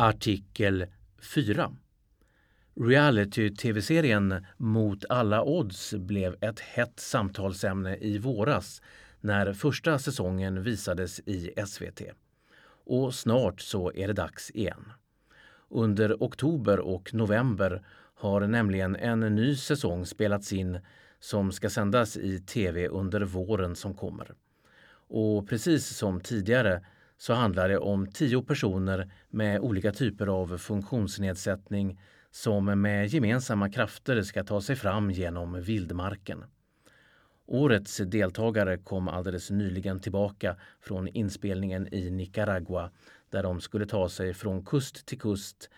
Artikel 4 Reality-tv-serien Mot alla odds blev ett hett samtalsämne i våras när första säsongen visades i SVT. Och snart så är det dags igen. Under oktober och november har nämligen en ny säsong spelats in som ska sändas i tv under våren som kommer. Och precis som tidigare så handlar det om tio personer med olika typer av funktionsnedsättning som med gemensamma krafter ska ta sig fram genom vildmarken. Årets deltagare kom alldeles nyligen tillbaka från inspelningen i Nicaragua där de skulle ta sig från kust till kust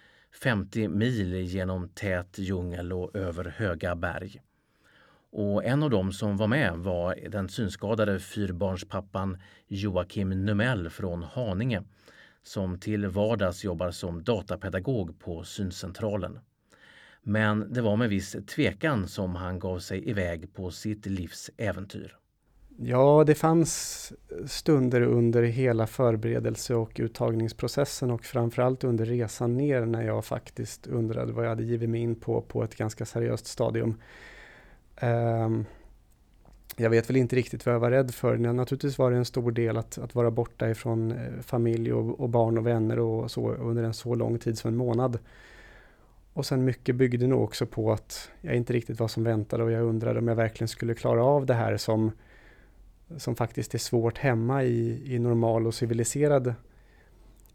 50 mil genom tät djungel och över höga berg. Och en av dem som var med var den synskadade fyrbarnspappan Joakim Numell från Haninge som till vardags jobbar som datapedagog på syncentralen. Men det var med viss tvekan som han gav sig iväg på sitt livs äventyr. Ja, det fanns stunder under hela förberedelse och uttagningsprocessen och framförallt under resan ner när jag faktiskt undrade vad jag hade givit mig in på på ett ganska seriöst stadium. Ehm, jag vet väl inte riktigt vad jag var rädd för. Naturligtvis var det en stor del att, att vara borta ifrån eh, familj och, och, barn och vänner och så under en så lång tid som en månad. Och sen mycket byggde nog också på att jag inte riktigt var som väntade och jag undrade om jag verkligen skulle klara av det här som, som faktiskt är svårt hemma i, i normal och civiliserad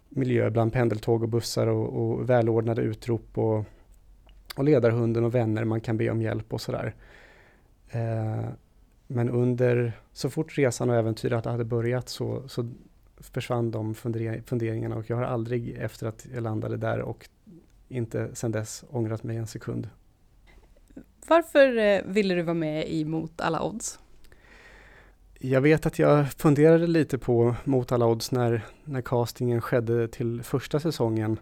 miljö bland pendeltåg och bussar och, och välordnade utrop och, och ledarhunden och vänner man kan be om hjälp och sådär. Eh, men under, så fort resan och äventyret hade börjat så, så försvann de funderingarna och jag har aldrig efter att jag landade där och inte sedan dess ångrat mig en sekund. Varför eh, ville du vara med i Mot alla odds? Jag vet att jag funderade lite på Mot alla odds när, när castingen skedde till första säsongen.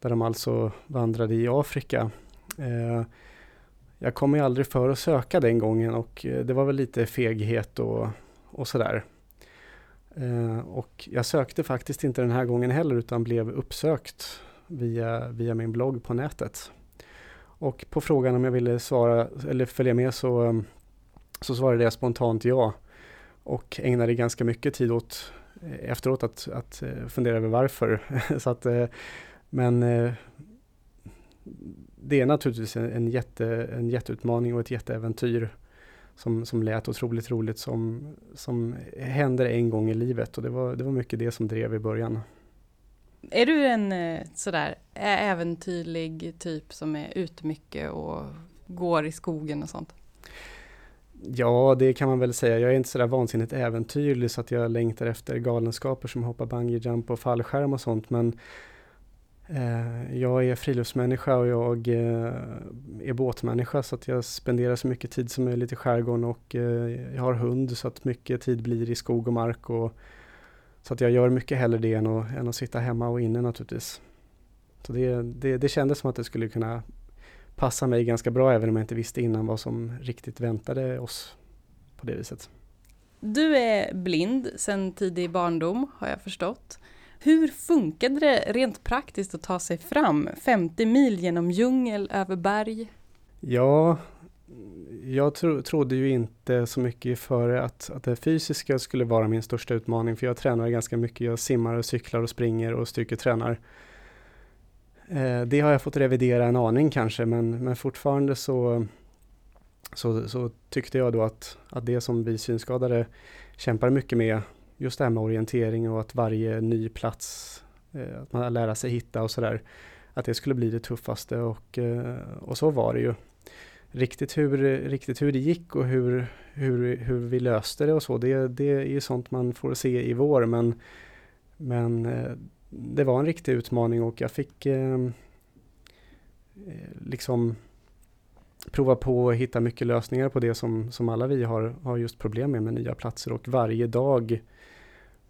Där de alltså vandrade i Afrika. Eh, jag kom ju aldrig för att söka den gången och eh, det var väl lite feghet och, och sådär. Eh, och jag sökte faktiskt inte den här gången heller utan blev uppsökt via, via min blogg på nätet. Och på frågan om jag ville svara eller följa med så, så svarade jag spontant ja. Och ägnade ganska mycket tid åt eh, efteråt att, att eh, fundera över varför. så att, men det är naturligtvis en, en, jätte, en jätteutmaning och ett jätteäventyr som, som lät otroligt roligt som, som händer en gång i livet och det var, det var mycket det som drev i början. Är du en eh, sådär äventyrlig typ som är ute mycket och går i skogen och sånt? Ja, det kan man väl säga. Jag är inte sådär vansinnigt äventyrlig så att jag längtar efter galenskaper som hoppa bungee jump och fallskärm och sånt men Eh, jag är friluftsmänniska och jag eh, är båtmänniska så att jag spenderar så mycket tid som möjligt i skärgården och eh, jag har hund så att mycket tid blir i skog och mark. Och, så att jag gör mycket hellre det än att, än att sitta hemma och inne naturligtvis. Så det, det, det kändes som att det skulle kunna passa mig ganska bra även om jag inte visste innan vad som riktigt väntade oss på det viset. Du är blind sedan tidig barndom har jag förstått. Hur funkade det rent praktiskt att ta sig fram 50 mil genom djungel, över berg? Ja, jag tro, trodde ju inte så mycket före att, att det fysiska skulle vara min största utmaning, för jag tränar ganska mycket. Jag simmar, och cyklar och springer och styrketränar. Eh, det har jag fått revidera en aning kanske, men, men fortfarande så, så, så tyckte jag då att, att det som vi synskadade kämpar mycket med just det här med orientering och att varje ny plats, eh, att man lär sig hitta och sådär, att det skulle bli det tuffaste och, eh, och så var det ju. Riktigt hur, riktigt hur det gick och hur, hur, hur vi löste det och så, det, det är ju sånt man får se i vår men, men eh, det var en riktig utmaning och jag fick eh, eh, liksom prova på att hitta mycket lösningar på det som, som alla vi har, har just problem med med nya platser och varje dag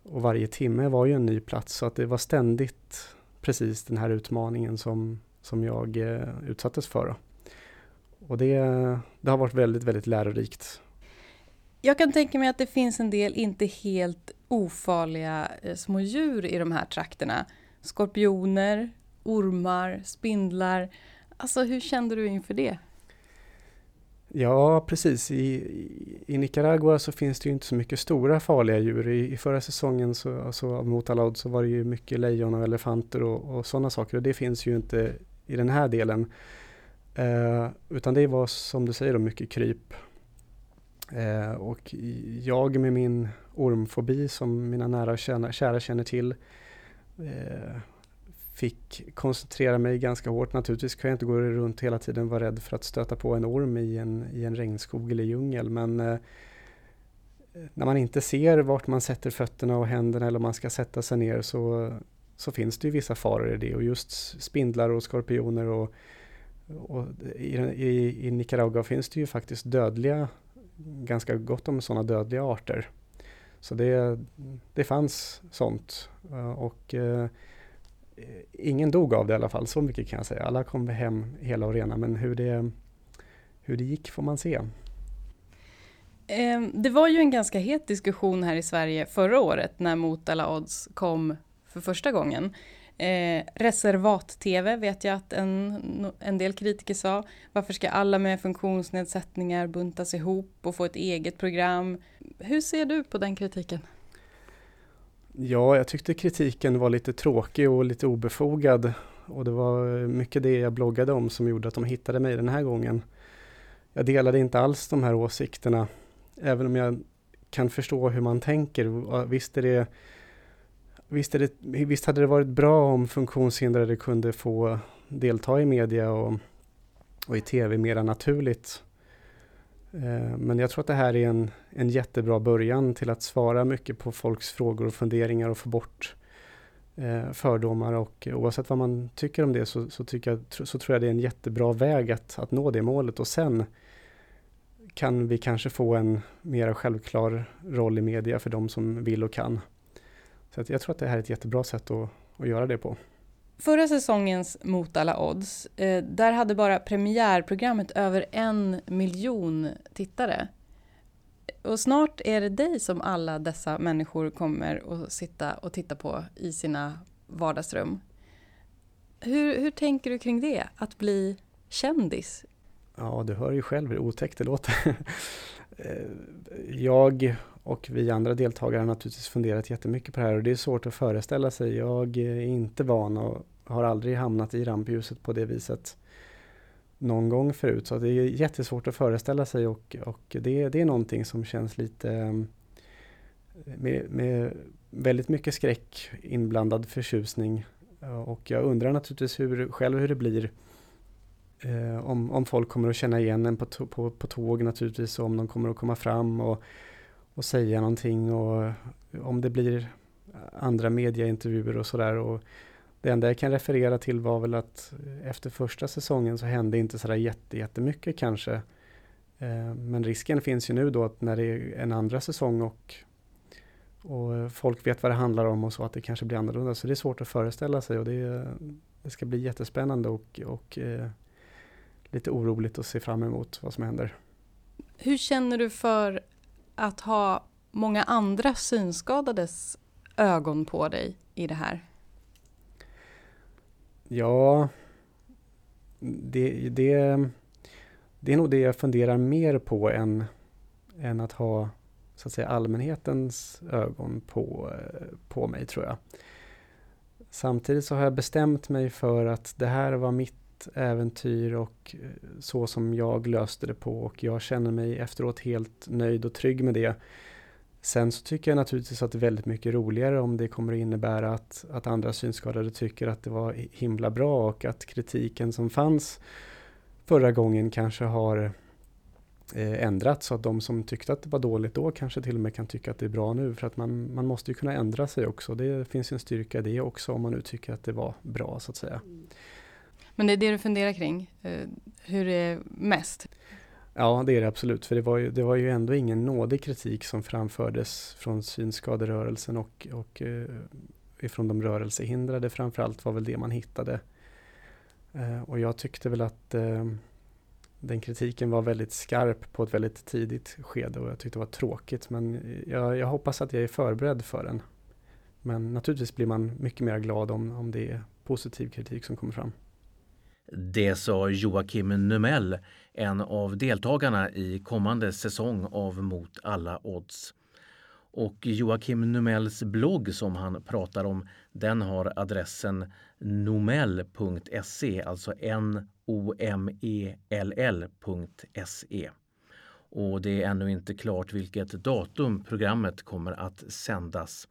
och varje timme var ju en ny plats så att det var ständigt precis den här utmaningen som, som jag eh, utsattes för. Och det, det har varit väldigt, väldigt lärorikt. Jag kan tänka mig att det finns en del inte helt ofarliga eh, små djur i de här trakterna. Skorpioner, ormar, spindlar. Alltså hur kände du inför det? Ja, precis. I, I, Nicaragua så finns det ju inte så mycket stora farliga djur. I, i förra säsongen så, alltså, alla odds så var det ju mycket lejon och elefanter och, och sådana saker. Och det finns ju inte i den här delen. Eh, utan det var som du säger då, mycket kryp. Eh, och jag med min ormfobi som mina nära och kära, kära känner till eh, fick koncentrera mig ganska hårt. Naturligtvis kan jag inte gå runt hela tiden och vara rädd för att stöta på en orm i en, i en regnskog eller djungel. Men eh, när man inte ser vart man sätter fötterna och händerna eller om man ska sätta sig ner så, så finns det ju vissa faror i det. Och just spindlar och skorpioner och, och i, i, i Nicaragua finns det ju faktiskt dödliga, ganska gott om sådana dödliga arter. Så det, det fanns sånt. Eh, och eh, Eh, ingen dog av det i alla fall, så mycket kan jag säga. Alla kom hem hela och rena, men hur det, hur det gick får man se. Ehm, det var ju en ganska het diskussion här i Sverige förra året när Mot alla odds kom för första gången. Eh, Reservat-TV vet jag att en, en del kritiker sa. Varför ska alla med funktionsnedsättningar buntas ihop och få ett eget program? Hur ser du på den kritiken? Ja, jag tyckte kritiken var lite tråkig och lite obefogad. Och det var eh, mycket det jag bloggade om som gjorde att de hittade mig den här gången. Jag delade inte alls de här åsikterna, även om jag kan förstå hur man tänker. Visst, är det, visst, är det, visst hade det varit bra om funktionshindrade kunde få delta i media och, och i tv mera naturligt. Eh, men jag tror att det här är en, en jättebra början till att svara mycket på folks frågor och funderingar och få bort eh, fördomar och oavsett vad man tycker om det så, så, tycker jag, så tror jag det är en jättebra väg att, att nå det målet och sen kan vi kanske få en mer självklar roll i media för de som vill och kan. Så jag tror att det här är ett jättebra sätt att, att göra det på. Förra säsongens Mot alla odds, eh, där hade bara premiärprogrammet över en miljon tittare. Och snart är det dig som alla dessa människor kommer att sitta och titta på i sina vardagsrum. Hur, hur tänker du kring det, att bli kändis? Ja, du hör ju själv hur otäckt det låter. Eh, jag och vi andra deltagare har naturligtvis funderat jättemycket på det här och det är svårt att föreställa sig. Jag är inte van och har aldrig hamnat i rampljuset på det viset någon gång förut. Så det är jättesvårt att föreställa sig och, och det, det är någonting som känns lite mm, med, med väldigt mycket skräck inblandad förtjusning. Och jag undrar naturligtvis hur, själv hur det blir eh, om, om folk kommer att känna igen en på, på, på tåg naturligtvis och om de kommer att komma fram och och säga någonting och om det blir andra mediaintervjuer och sådär. Det enda jag kan referera till var väl att efter första säsongen så hände inte sådär jätte, jättemycket kanske. Eh, men risken finns ju nu då att när det är en andra säsong och, och folk vet vad det handlar om och så att det kanske blir annorlunda. Så det är svårt att föreställa sig och det, det ska bli jättespännande och, och eh, lite oroligt att se fram emot vad som händer. Hur känner du för att ha många andra synskadades ögon på dig i det här? Ja, det, det, det är nog det jag funderar mer på än, än att ha så att säga allmänhetens ögon på, på mig tror jag. Samtidigt så har jag bestämt mig för att det här var mitt äventyr och eh, så som jag löste det på och jag känner mig efteråt helt nöjd och trygg med det. Sen så tycker jag naturligtvis att det är väldigt mycket roligare om det kommer att innebära att, att andra synskadade tycker att det var himla bra och att kritiken som fanns förra gången kanske har eh, ändrats så att de som tyckte att det var dåligt då kanske till och med kan tycka att det är bra nu för att man, man måste ju kunna ändra sig också. Det finns en styrka i det också om man nu tycker att det var bra så att säga. Mm. Men det är det du funderar kring, eh, hur det är mest? Ja, det är det absolut. För det var ju, det var ju ändå ingen nådig kritik som framfördes från synskaderörelsen och, och eh, ifrån de rörelsehindrade framförallt var väl det man hittade. Eh, och jag tyckte väl att den kritiken var väldigt skarp på ett väldigt tidigt skede och jag tyckte det var tråkigt. Men jag, jag hoppas att jag är förberedd för den. Men naturligtvis blir man mycket mer glad om, om det positiv kritik som kommer fram. Det sa Joakim Numell, en av deltagarna i kommande säsong av Mot alla odds. Och Joakim Numells blogg som han pratar om, den har adressen nomell.se, alltså n-o-m-e-l-l.se. Och det är ännu inte klart vilket datum programmet kommer att sändas.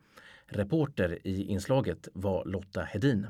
Reporter i inslaget var Lotta Hedin.